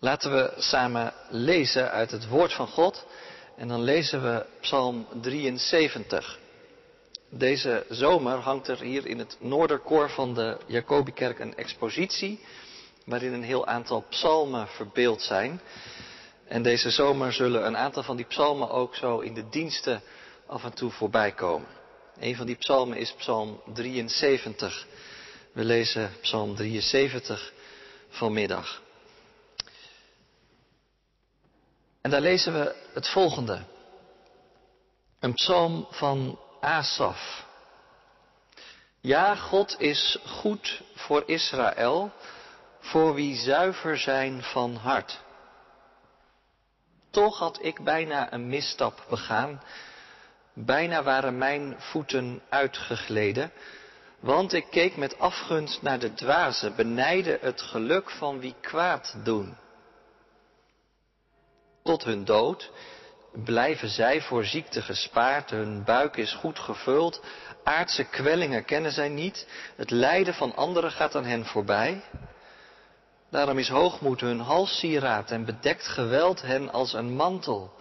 Laten we samen lezen uit het woord van God en dan lezen we Psalm 73. Deze zomer hangt er hier in het noorderkoor van de Jacobikerk een expositie waarin een heel aantal psalmen verbeeld zijn. En deze zomer zullen een aantal van die psalmen ook zo in de diensten af en toe voorbij komen. Een van die psalmen is Psalm 73. We lezen Psalm 73 vanmiddag. En daar lezen we het volgende. Een psalm van Asaf. Ja, God is goed voor Israël, voor wie zuiver zijn van hart. Toch had ik bijna een misstap begaan. Bijna waren mijn voeten uitgegleden. Want ik keek met afgunst naar de dwazen, benijde het geluk van wie kwaad doen. Tot hun dood blijven zij voor ziekte gespaard, hun buik is goed gevuld, aardse kwellingen kennen zij niet, het lijden van anderen gaat aan hen voorbij. Daarom is hoogmoed hun halssieraad en bedekt geweld hen als een mantel.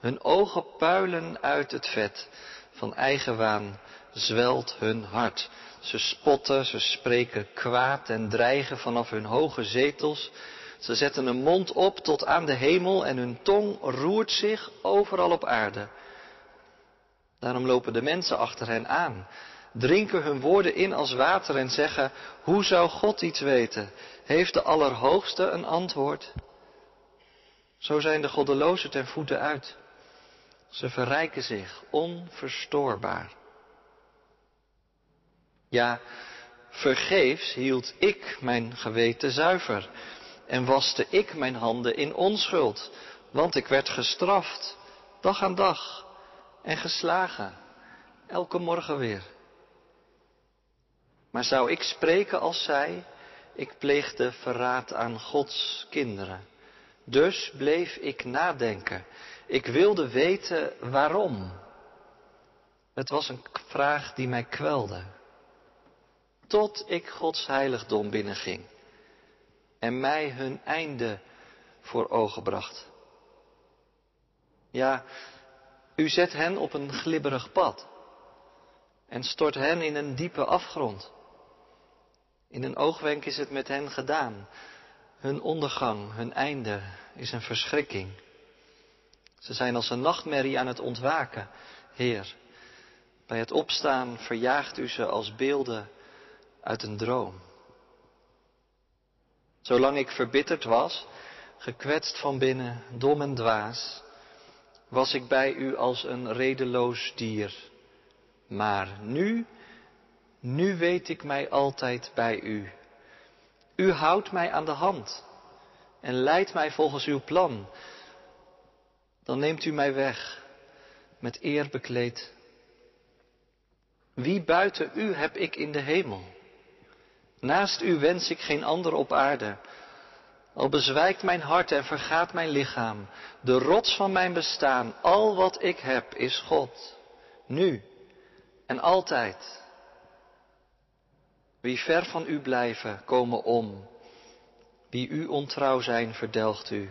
Hun ogen puilen uit het vet, van eigenwaan zwelt hun hart. Ze spotten, ze spreken kwaad en dreigen vanaf hun hoge zetels. Ze zetten een mond op tot aan de hemel en hun tong roert zich overal op aarde. Daarom lopen de mensen achter hen aan, drinken hun woorden in als water en zeggen, hoe zou God iets weten? Heeft de Allerhoogste een antwoord? Zo zijn de goddelozen ten voeten uit. Ze verrijken zich onverstoorbaar. Ja, vergeefs hield ik mijn geweten zuiver en waste ik mijn handen in onschuld, want ik werd gestraft, dag aan dag, en geslagen, elke morgen weer. Maar zou ik spreken als zij, ik pleegde verraad aan Gods kinderen. Dus bleef ik nadenken. Ik wilde weten waarom. Het was een vraag die mij kwelde. Tot ik Gods heiligdom binnenging en mij hun einde voor ogen bracht. Ja, u zet hen op een glibberig pad en stort hen in een diepe afgrond. In een oogwenk is het met hen gedaan. Hun ondergang, hun einde is een verschrikking. Ze zijn als een nachtmerrie aan het ontwaken, Heer. Bij het opstaan verjaagt u ze als beelden uit een droom. Zolang ik verbitterd was, gekwetst van binnen, dom en dwaas, was ik bij u als een redeloos dier. Maar nu, nu weet ik mij altijd bij u. U houdt mij aan de hand en leidt mij volgens uw plan. Dan neemt u mij weg, met eer bekleed. Wie buiten u heb ik in de hemel? Naast u wens ik geen ander op aarde. Al bezwijkt mijn hart en vergaat mijn lichaam, de rots van mijn bestaan, al wat ik heb is God, nu en altijd. Wie ver van u blijven, komen om. Wie u ontrouw zijn, verdelgt u.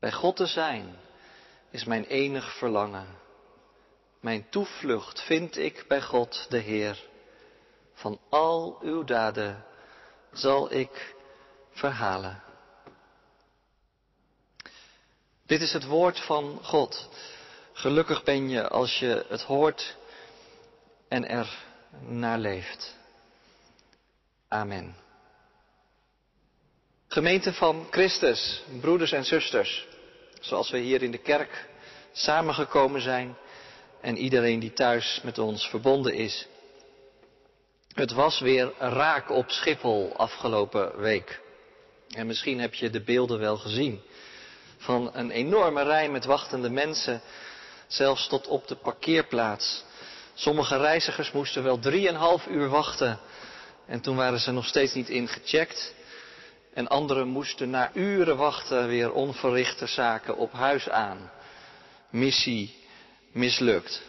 Bij God te zijn is mijn enig verlangen. Mijn toevlucht vind ik bij God de Heer. Van al uw daden zal ik verhalen. Dit is het woord van God. Gelukkig ben je als je het hoort en er naar leeft. Amen. Gemeente van Christus, broeders en zusters, zoals we hier in de kerk samengekomen zijn en iedereen die thuis met ons verbonden is. Het was weer raak op Schiphol afgelopen week. En misschien heb je de beelden wel gezien. Van een enorme rij met wachtende mensen, zelfs tot op de parkeerplaats. Sommige reizigers moesten wel drieënhalf uur wachten. En toen waren ze nog steeds niet ingecheckt. En anderen moesten na uren wachten weer onverrichte zaken op huis aan. Missie mislukt.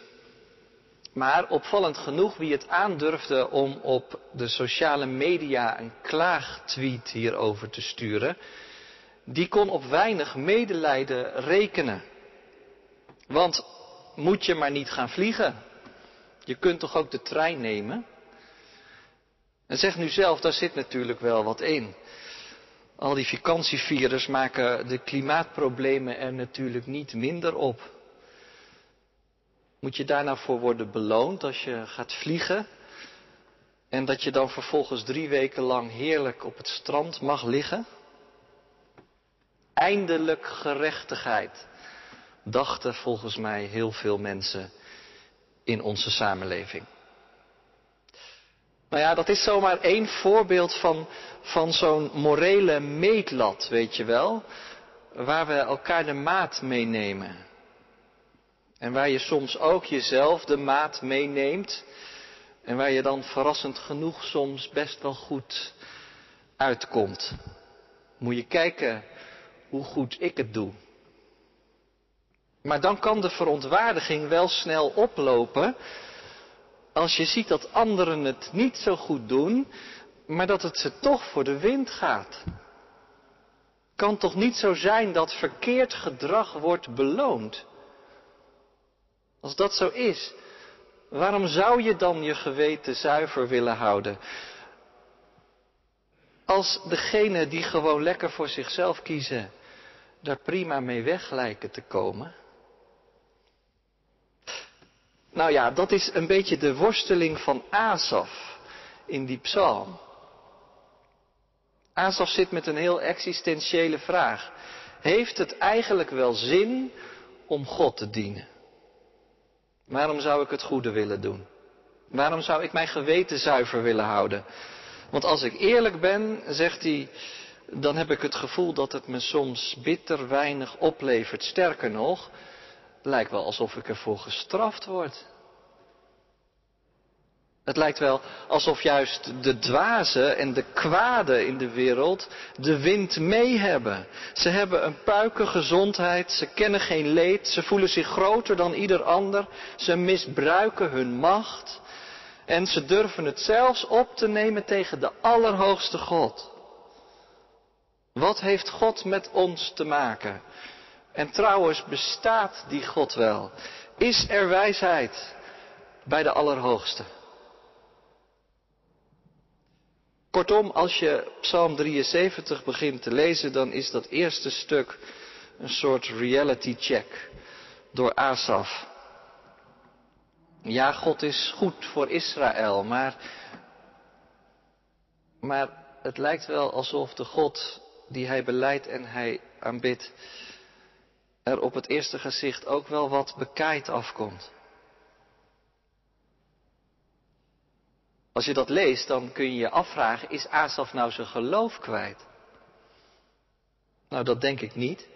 Maar opvallend genoeg, wie het aandurfde om op de sociale media een klaagtweet hierover te sturen, die kon op weinig medelijden rekenen. Want moet je maar niet gaan vliegen. Je kunt toch ook de trein nemen? En zeg nu zelf, daar zit natuurlijk wel wat in. Al die vakantievirus maken de klimaatproblemen er natuurlijk niet minder op. Moet je daar nou voor worden beloond als je gaat vliegen? En dat je dan vervolgens drie weken lang heerlijk op het strand mag liggen? Eindelijk gerechtigheid, dachten volgens mij heel veel mensen in onze samenleving. Nou ja, dat is zomaar één voorbeeld van, van zo'n morele meetlat, weet je wel, waar we elkaar de maat meenemen. En waar je soms ook jezelf de maat meeneemt. En waar je dan verrassend genoeg soms best wel goed uitkomt. Moet je kijken hoe goed ik het doe. Maar dan kan de verontwaardiging wel snel oplopen als je ziet dat anderen het niet zo goed doen, maar dat het ze toch voor de wind gaat. Kan toch niet zo zijn dat verkeerd gedrag wordt beloond? Als dat zo is, waarom zou je dan je geweten zuiver willen houden? Als degene die gewoon lekker voor zichzelf kiezen, daar prima mee weg lijken te komen? Nou ja, dat is een beetje de worsteling van Asaf in die psalm. Asaf zit met een heel existentiële vraag. Heeft het eigenlijk wel zin om God te dienen? Waarom zou ik het goede willen doen? Waarom zou ik mijn geweten zuiver willen houden? Want als ik eerlijk ben, zegt hij, dan heb ik het gevoel dat het me soms bitter weinig oplevert. Sterker nog, lijkt wel alsof ik ervoor gestraft word. Het lijkt wel alsof juist de dwazen en de kwaden in de wereld de wind mee hebben. Ze hebben een puikengezondheid, ze kennen geen leed, ze voelen zich groter dan ieder ander, ze misbruiken hun macht en ze durven het zelfs op te nemen tegen de Allerhoogste God. Wat heeft God met ons te maken? En trouwens, bestaat die God wel? Is er wijsheid bij de Allerhoogste? Kortom, als je Psalm 73 begint te lezen, dan is dat eerste stuk een soort reality check door Asaf. Ja, God is goed voor Israël, maar, maar het lijkt wel alsof de God die hij beleidt en hij aanbidt, er op het eerste gezicht ook wel wat bekaaid afkomt. Als je dat leest, dan kun je je afvragen, is Asaf nou zijn geloof kwijt? Nou, dat denk ik niet.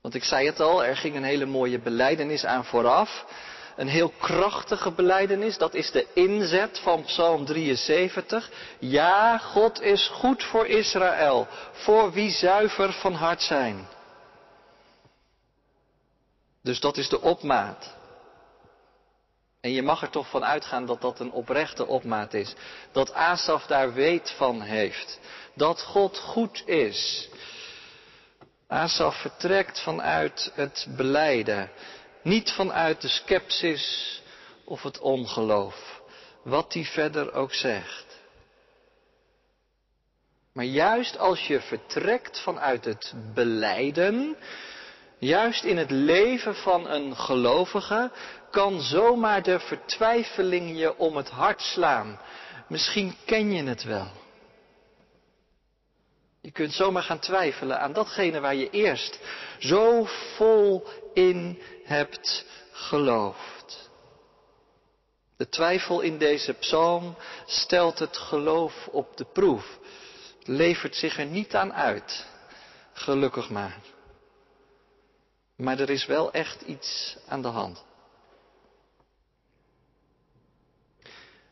Want ik zei het al, er ging een hele mooie beleidenis aan vooraf. Een heel krachtige beleidenis, dat is de inzet van Psalm 73. Ja, God is goed voor Israël, voor wie zuiver van hart zijn. Dus dat is de opmaat. En je mag er toch van uitgaan dat dat een oprechte opmaat is. Dat Asaf daar weet van heeft. Dat God goed is. Asaf vertrekt vanuit het beleiden. Niet vanuit de skepsis of het ongeloof. Wat hij verder ook zegt. Maar juist als je vertrekt vanuit het beleiden, juist in het leven van een gelovige, kan zomaar de vertwijfeling je om het hart slaan. Misschien ken je het wel. Je kunt zomaar gaan twijfelen aan datgene waar je eerst zo vol in hebt geloofd. De twijfel in deze psalm stelt het geloof op de proef. Het levert zich er niet aan uit. Gelukkig maar. Maar er is wel echt iets aan de hand.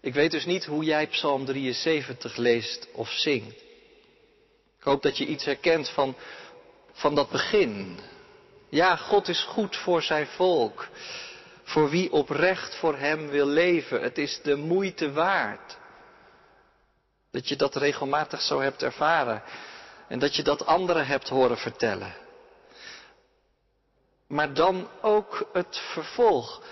Ik weet dus niet hoe jij Psalm 73 leest of zingt. Ik hoop dat je iets herkent van, van dat begin. Ja, God is goed voor zijn volk. Voor wie oprecht voor Hem wil leven. Het is de moeite waard. Dat je dat regelmatig zo hebt ervaren. En dat je dat anderen hebt horen vertellen. Maar dan ook het vervolg.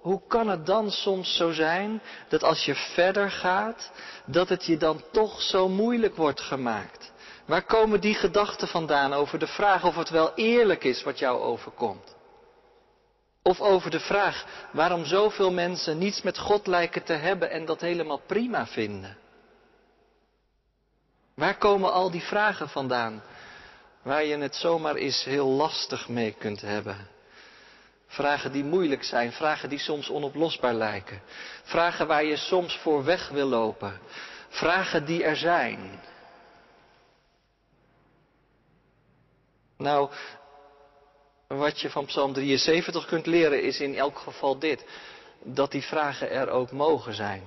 Hoe kan het dan soms zo zijn dat als je verder gaat, dat het je dan toch zo moeilijk wordt gemaakt? Waar komen die gedachten vandaan over de vraag of het wel eerlijk is wat jou overkomt? Of over de vraag waarom zoveel mensen niets met God lijken te hebben en dat helemaal prima vinden? Waar komen al die vragen vandaan waar je het zomaar eens heel lastig mee kunt hebben? Vragen die moeilijk zijn, vragen die soms onoplosbaar lijken. Vragen waar je soms voor weg wil lopen. Vragen die er zijn. Nou, wat je van Psalm 73 kunt leren is in elk geval dit. Dat die vragen er ook mogen zijn.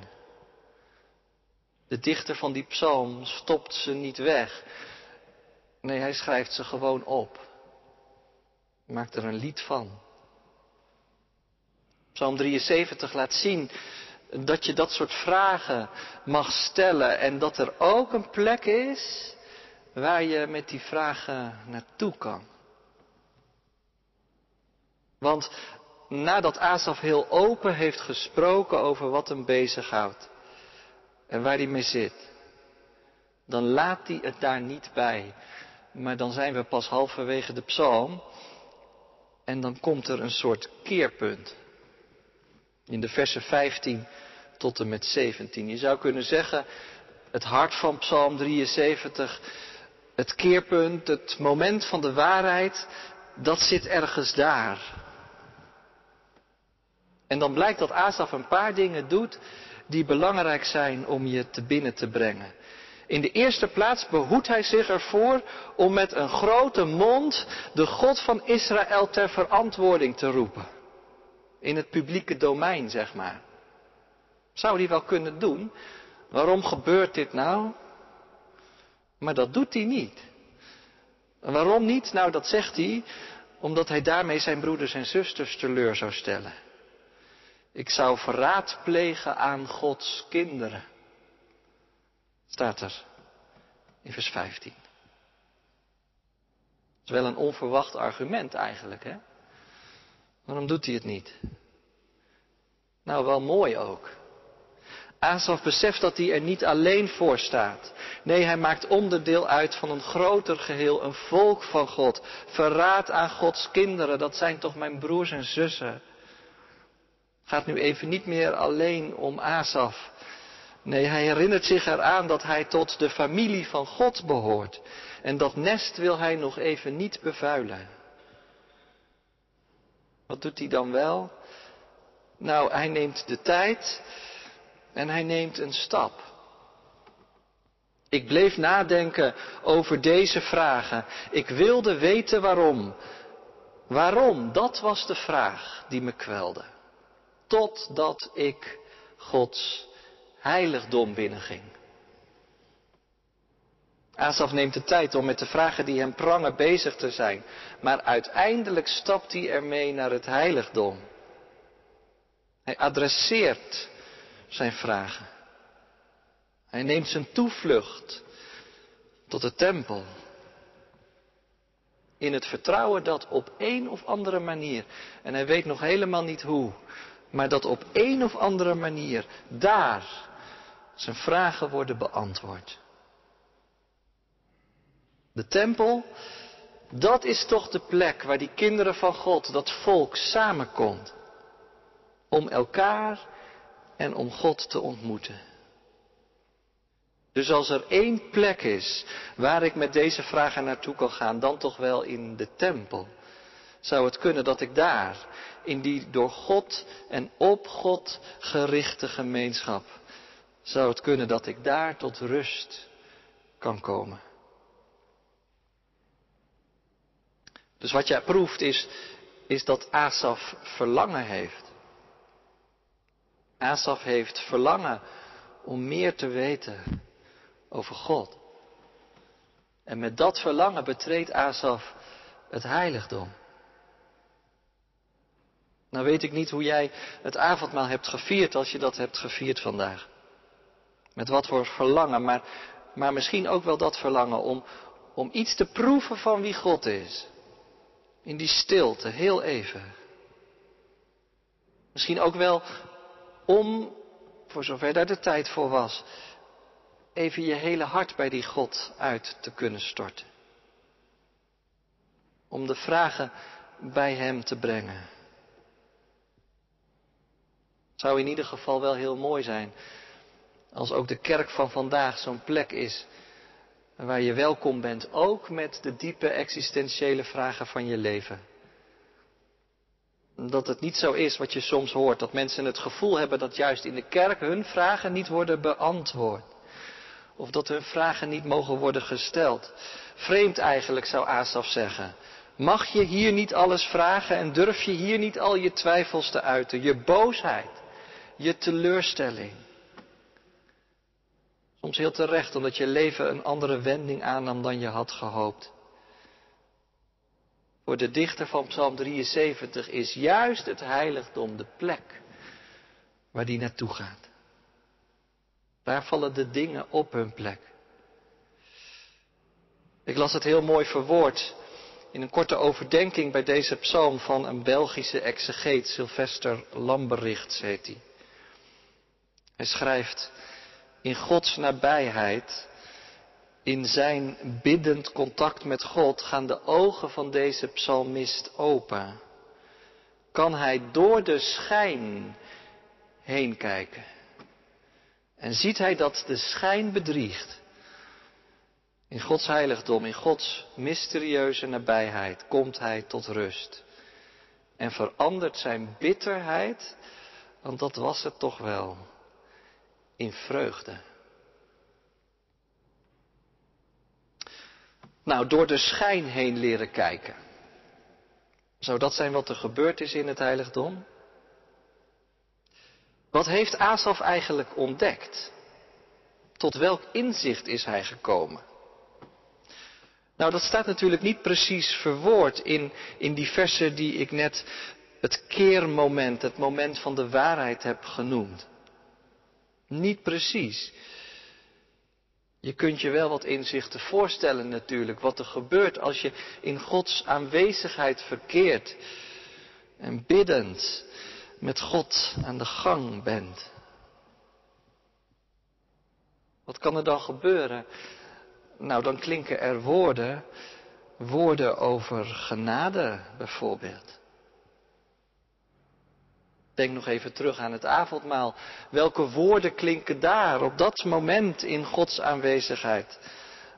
De dichter van die psalm stopt ze niet weg. Nee, hij schrijft ze gewoon op. Maakt er een lied van. Psalm 73 laat zien dat je dat soort vragen mag stellen en dat er ook een plek is waar je met die vragen naartoe kan. Want nadat Asaf heel open heeft gesproken over wat hem bezighoudt en waar hij mee zit, dan laat hij het daar niet bij. Maar dan zijn we pas halverwege de psalm en dan komt er een soort keerpunt. In de versen 15 tot en met 17. Je zou kunnen zeggen, het hart van Psalm 73, het keerpunt, het moment van de waarheid, dat zit ergens daar. En dan blijkt dat Asaf een paar dingen doet die belangrijk zijn om je te binnen te brengen. In de eerste plaats behoedt hij zich ervoor om met een grote mond de God van Israël ter verantwoording te roepen in het publieke domein, zeg maar. Zou hij wel kunnen doen. Waarom gebeurt dit nou? Maar dat doet hij niet. En waarom niet? Nou, dat zegt hij omdat hij daarmee zijn broeders en zusters teleur zou stellen. Ik zou verraad plegen aan Gods kinderen. Staat er in vers 15. Dat is wel een onverwacht argument eigenlijk, hè? Waarom doet hij het niet? Nou, wel mooi ook. Asaf beseft dat hij er niet alleen voor staat. Nee, hij maakt onderdeel uit van een groter geheel, een volk van God. Verraad aan Gods kinderen, dat zijn toch mijn broers en zussen. Gaat nu even niet meer alleen om Asaf. Nee, hij herinnert zich eraan dat hij tot de familie van God behoort. En dat nest wil hij nog even niet bevuilen. Wat doet hij dan wel? Nou, hij neemt de tijd en hij neemt een stap. Ik bleef nadenken over deze vragen. Ik wilde weten waarom. Waarom? Dat was de vraag die me kwelde. Totdat ik Gods heiligdom binnenging. Asaf neemt de tijd om met de vragen die hem prangen bezig te zijn. Maar uiteindelijk stapt hij ermee naar het heiligdom. Hij adresseert zijn vragen. Hij neemt zijn toevlucht tot de tempel. In het vertrouwen dat op een of andere manier, en hij weet nog helemaal niet hoe, maar dat op een of andere manier daar zijn vragen worden beantwoord. De tempel, dat is toch de plek waar die kinderen van God, dat volk samenkomt. Om elkaar en om God te ontmoeten. Dus als er één plek is waar ik met deze vragen naartoe kan gaan, dan toch wel in de tempel. Zou het kunnen dat ik daar, in die door God en op God gerichte gemeenschap, zou het kunnen dat ik daar tot rust kan komen. Dus wat jij proeft is, is dat Asaf verlangen heeft. Asaf heeft verlangen om meer te weten over God. En met dat verlangen betreedt Asaf het heiligdom. Nou weet ik niet hoe jij het avondmaal hebt gevierd als je dat hebt gevierd vandaag. Met wat voor verlangen, maar, maar misschien ook wel dat verlangen om, om iets te proeven van wie God is. In die stilte, heel even. Misschien ook wel om, voor zover daar de tijd voor was, even je hele hart bij die God uit te kunnen storten. Om de vragen bij Hem te brengen. Het zou in ieder geval wel heel mooi zijn als ook de kerk van vandaag zo'n plek is waar je welkom bent, ook met de diepe existentiële vragen van je leven. Dat het niet zo is wat je soms hoort, dat mensen het gevoel hebben dat juist in de kerk hun vragen niet worden beantwoord. Of dat hun vragen niet mogen worden gesteld. Vreemd eigenlijk, zou Asaf zeggen. Mag je hier niet alles vragen en durf je hier niet al je twijfels te uiten, je boosheid, je teleurstelling? Soms heel terecht, omdat je leven een andere wending aannam dan je had gehoopt. Voor de dichter van Psalm 73 is juist het heiligdom de plek waar die naartoe gaat. Daar vallen de dingen op hun plek. Ik las het heel mooi verwoord in een korte overdenking bij deze psalm van een Belgische exegeet, Sylvester Lamberichts heet hij. Hij schrijft, in Gods nabijheid, in zijn biddend contact met God, gaan de ogen van deze psalmist open. Kan hij door de schijn heen kijken. En ziet hij dat de schijn bedriegt. In Gods heiligdom, in Gods mysterieuze nabijheid komt hij tot rust. En verandert zijn bitterheid, want dat was het toch wel, in vreugde. Nou, door de schijn heen leren kijken. Zou dat zijn wat er gebeurd is in het heiligdom? Wat heeft Asaf eigenlijk ontdekt? Tot welk inzicht is hij gekomen? Nou, dat staat natuurlijk niet precies verwoord in, in die versen die ik net het keermoment, het moment van de waarheid heb genoemd. Niet precies. Je kunt je wel wat inzichten voorstellen natuurlijk, wat er gebeurt als je in Gods aanwezigheid verkeert en biddend met God aan de gang bent. Wat kan er dan gebeuren? Nou, dan klinken er woorden, woorden over genade bijvoorbeeld. Denk nog even terug aan het avondmaal. Welke woorden klinken daar op dat moment in Gods aanwezigheid?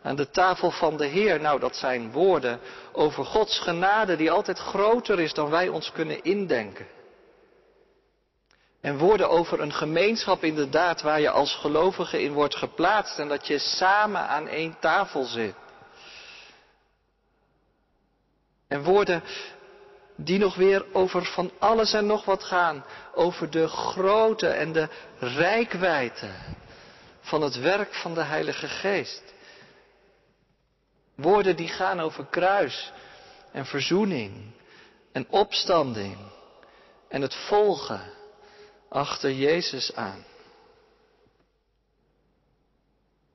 Aan de tafel van de Heer, nou dat zijn woorden over Gods genade die altijd groter is dan wij ons kunnen indenken. En woorden over een gemeenschap inderdaad waar je als gelovige in wordt geplaatst en dat je samen aan één tafel zit. En woorden die nog weer over van alles en nog wat gaan, over de grootte en de rijkwijde van het werk van de Heilige Geest. Woorden die gaan over kruis en verzoening en opstanding en het volgen achter Jezus aan.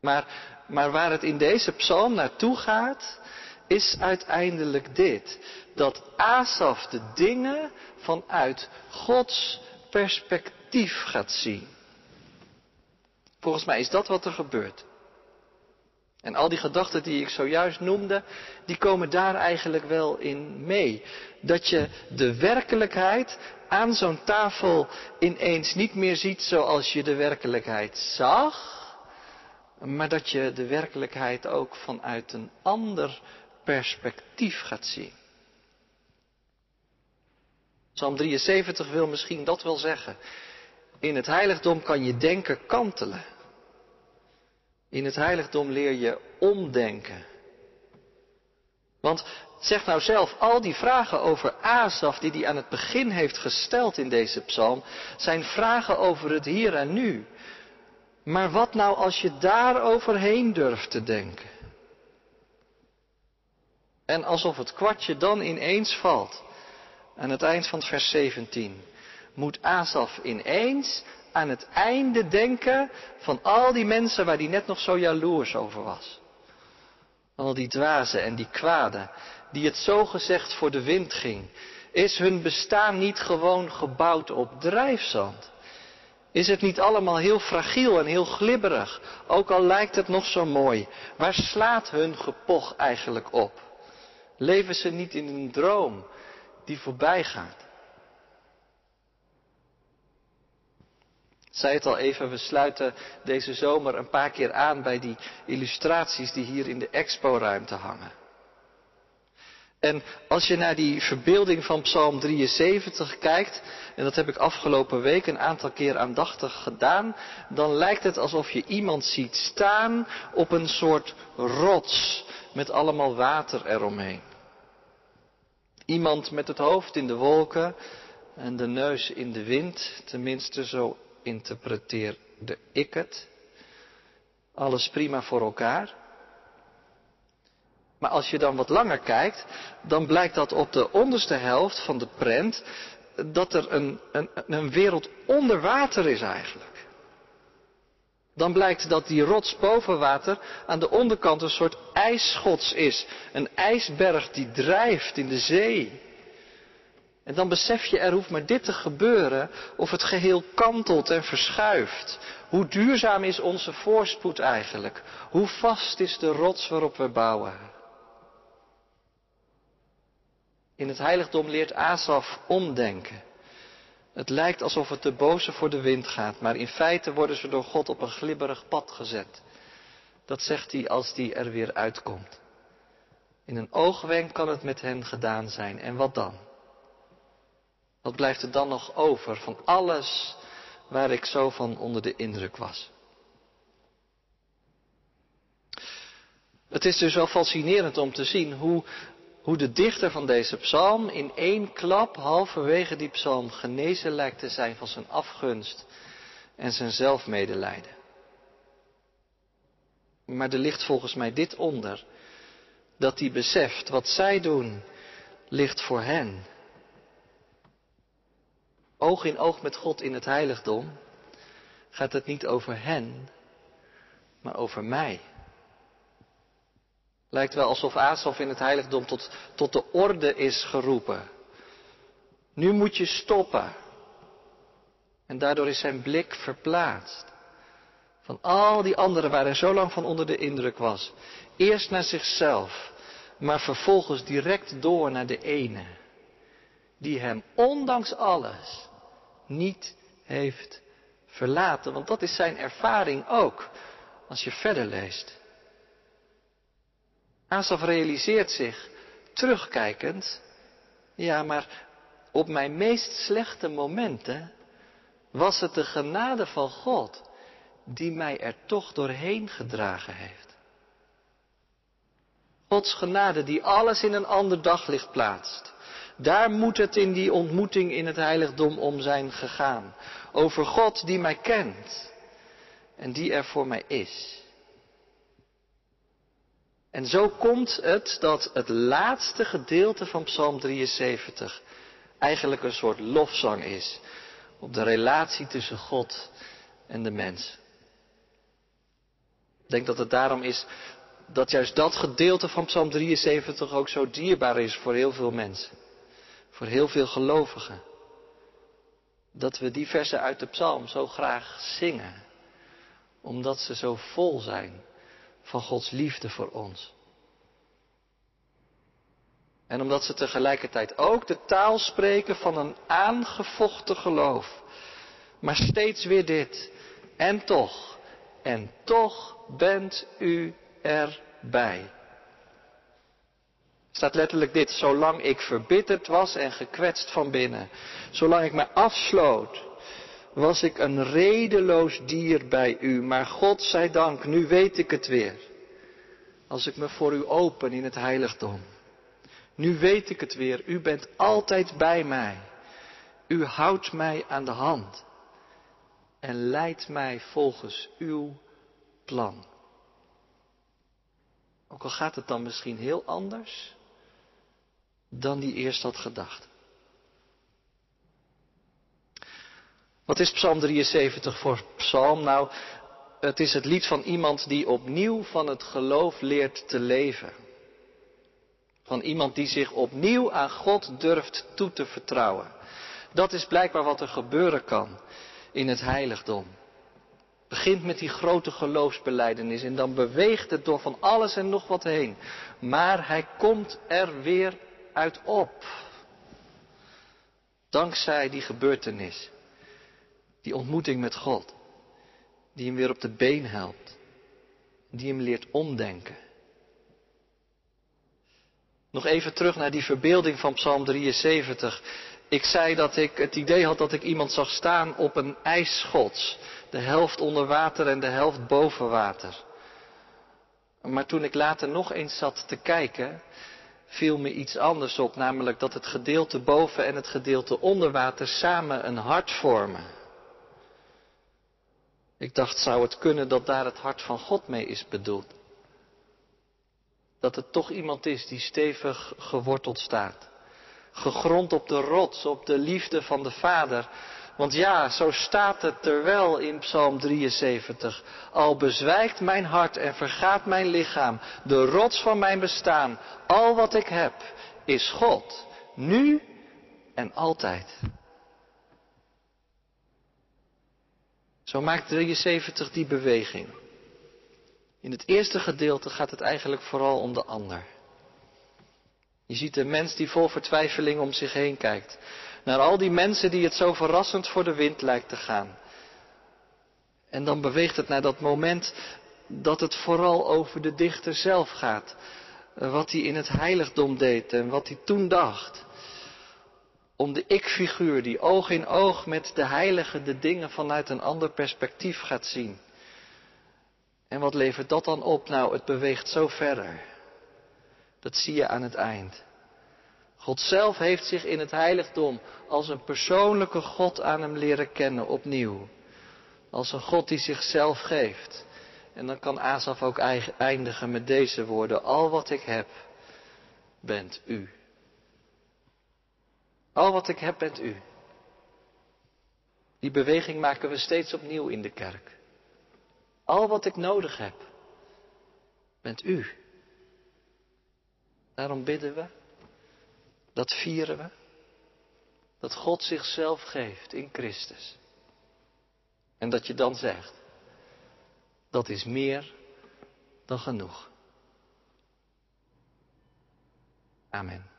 Maar, maar waar het in deze psalm naartoe gaat, is uiteindelijk dit. Dat Asaf de dingen vanuit Gods perspectief gaat zien. Volgens mij is dat wat er gebeurt. En al die gedachten die ik zojuist noemde, die komen daar eigenlijk wel in mee. Dat je de werkelijkheid aan zo'n tafel ineens niet meer ziet zoals je de werkelijkheid zag, maar dat je de werkelijkheid ook vanuit een ander perspectief gaat zien. Psalm 73 wil misschien dat wel zeggen. In het heiligdom kan je denken kantelen. In het heiligdom leer je omdenken. Want zeg nou zelf, al die vragen over Asaf die hij aan het begin heeft gesteld in deze psalm, zijn vragen over het hier en nu. Maar wat nou als je daar overheen durft te denken? En alsof het kwartje dan ineens valt. aan het eind van vers 17, moet Asaf ineens aan het einde denken van al die mensen waar hij net nog zo jaloers over was. Al die dwazen en die kwaden, die het zo gezegd voor de wind ging. Is hun bestaan niet gewoon gebouwd op drijfzand? Is het niet allemaal heel fragiel en heel glibberig, ook al lijkt het nog zo mooi? Waar slaat hun gepoch eigenlijk op? Leven ze niet in een droom die voorbij gaat? Zei het al even, we sluiten deze zomer een paar keer aan bij die illustraties die hier in de expo-ruimte hangen. En als je naar die verbeelding van Psalm 73 kijkt, en dat heb ik afgelopen week een aantal keer aandachtig gedaan, dan lijkt het alsof je iemand ziet staan op een soort rots met allemaal water eromheen. Iemand met het hoofd in de wolken en de neus in de wind, tenminste zo interpreteerde ik het. Alles prima voor elkaar. Maar als je dan wat langer kijkt, dan blijkt dat op de onderste helft van de prent dat er een, een, een wereld onder water is eigenlijk. Dan blijkt dat die rots boven water aan de onderkant een soort ijsschots is. Een ijsberg die drijft in de zee. En dan besef je, er hoeft maar dit te gebeuren of het geheel kantelt en verschuift. Hoe duurzaam is onze voorspoed eigenlijk? Hoe vast is de rots waarop we bouwen? In het heiligdom leert Asaf omdenken. Het lijkt alsof het de boze voor de wind gaat, maar in feite worden ze door God op een glibberig pad gezet. Dat zegt hij als die er weer uitkomt. In een oogwenk kan het met hen gedaan zijn. En wat dan? Wat blijft er dan nog over van alles waar ik zo van onder de indruk was? Het is dus wel fascinerend om te zien hoe hoe de dichter van deze psalm in één klap halverwege die psalm genezen lijkt te zijn van zijn afgunst en zijn zelfmedelijden. Maar er ligt volgens mij dit onder, dat hij beseft wat zij doen ligt voor hen. Oog in oog met God in het heiligdom gaat het niet over hen, maar over mij. Lijkt wel alsof Asaf in het heiligdom tot, tot de orde is geroepen. Nu moet je stoppen. En daardoor is zijn blik verplaatst. Van al die anderen waar hij zo lang van onder de indruk was. Eerst naar zichzelf, maar vervolgens direct door naar de ene. Die hem ondanks alles niet heeft verlaten. Want dat is zijn ervaring ook. Als je verder leest. Asaf realiseert zich, terugkijkend, ja, maar op mijn meest slechte momenten was het de genade van God die mij er toch doorheen gedragen heeft. Gods genade die alles in een ander daglicht plaatst. Daar moet het in die ontmoeting in het heiligdom om zijn gegaan. Over God die mij kent en die er voor mij is. En zo komt het dat het laatste gedeelte van Psalm 73 eigenlijk een soort lofzang is op de relatie tussen God en de mens. Ik denk dat het daarom is dat juist dat gedeelte van Psalm 73 ook zo dierbaar is voor heel veel mensen. Voor heel veel gelovigen. Dat we die versen uit de psalm zo graag zingen. Omdat ze zo vol zijn van Gods liefde voor ons. En omdat ze tegelijkertijd ook de taal spreken van een aangevochten geloof. Maar steeds weer dit. En toch, en toch bent u erbij. Staat letterlijk dit, zolang ik verbitterd was en gekwetst van binnen, zolang ik me afsloot was ik een redeloos dier bij u, maar God zij dank, nu weet ik het weer. Als ik me voor u open in het heiligdom. Nu weet ik het weer, u bent altijd bij mij. U houdt mij aan de hand en leidt mij volgens uw plan. Ook al gaat het dan misschien heel anders dan die eerst had gedacht. Wat is Psalm 73 voor psalm? Nou, het is het lied van iemand die opnieuw van het geloof leert te leven. Van iemand die zich opnieuw aan God durft toe te vertrouwen. Dat is blijkbaar wat er gebeuren kan in het heiligdom. Begint met die grote geloofsbeleidenis en dan beweegt het door van alles en nog wat heen. Maar hij komt er weer uit op. Dankzij die gebeurtenis, die ontmoeting met God, die hem weer op de been helpt, die hem leert omdenken. Nog even terug naar die verbeelding van Psalm 73. Ik zei dat ik het idee had dat ik iemand zag staan op een ijsschots. De helft onder water en de helft boven water. Maar toen ik later nog eens zat te kijken, viel me iets anders op, namelijk dat het gedeelte boven en het gedeelte onder water samen een hart vormen. Ik dacht, zou het kunnen dat daar het hart van God mee is bedoeld? Dat het toch iemand is die stevig geworteld staat. Gegrond op de rots, op de liefde van de Vader. Want ja, zo staat het er wel in Psalm 73. Al bezwijkt mijn hart en vergaat mijn lichaam, de rots van mijn bestaan, al wat ik heb, is God, nu en altijd. Zo maakt 73 die beweging. In het eerste gedeelte gaat het eigenlijk vooral om de ander. Je ziet een mens die vol vertwijfeling om zich heen kijkt. Naar al die mensen die het zo verrassend voor de wind lijkt te gaan. En dan beweegt het naar dat moment dat het vooral over de dichter zelf gaat. Wat hij in het heiligdom deed en wat hij toen dacht. Om de ik-figuur die oog in oog met de heilige de dingen vanuit een ander perspectief gaat zien. En wat levert dat dan op? Nou, het beweegt zo verder. Dat zie je aan het eind. God zelf heeft zich in het heiligdom als een persoonlijke God aan hem leren kennen opnieuw. Als een God die zichzelf geeft. En dan kan Asaf ook eindigen met deze woorden. Al wat ik heb, bent u. Al wat ik heb, bent u. Die beweging maken we steeds opnieuw in de kerk. Al wat ik nodig heb, bent u. Daarom bidden we, dat vieren we, dat God zichzelf geeft in Christus. En dat je dan zegt, dat is meer dan genoeg. Amen.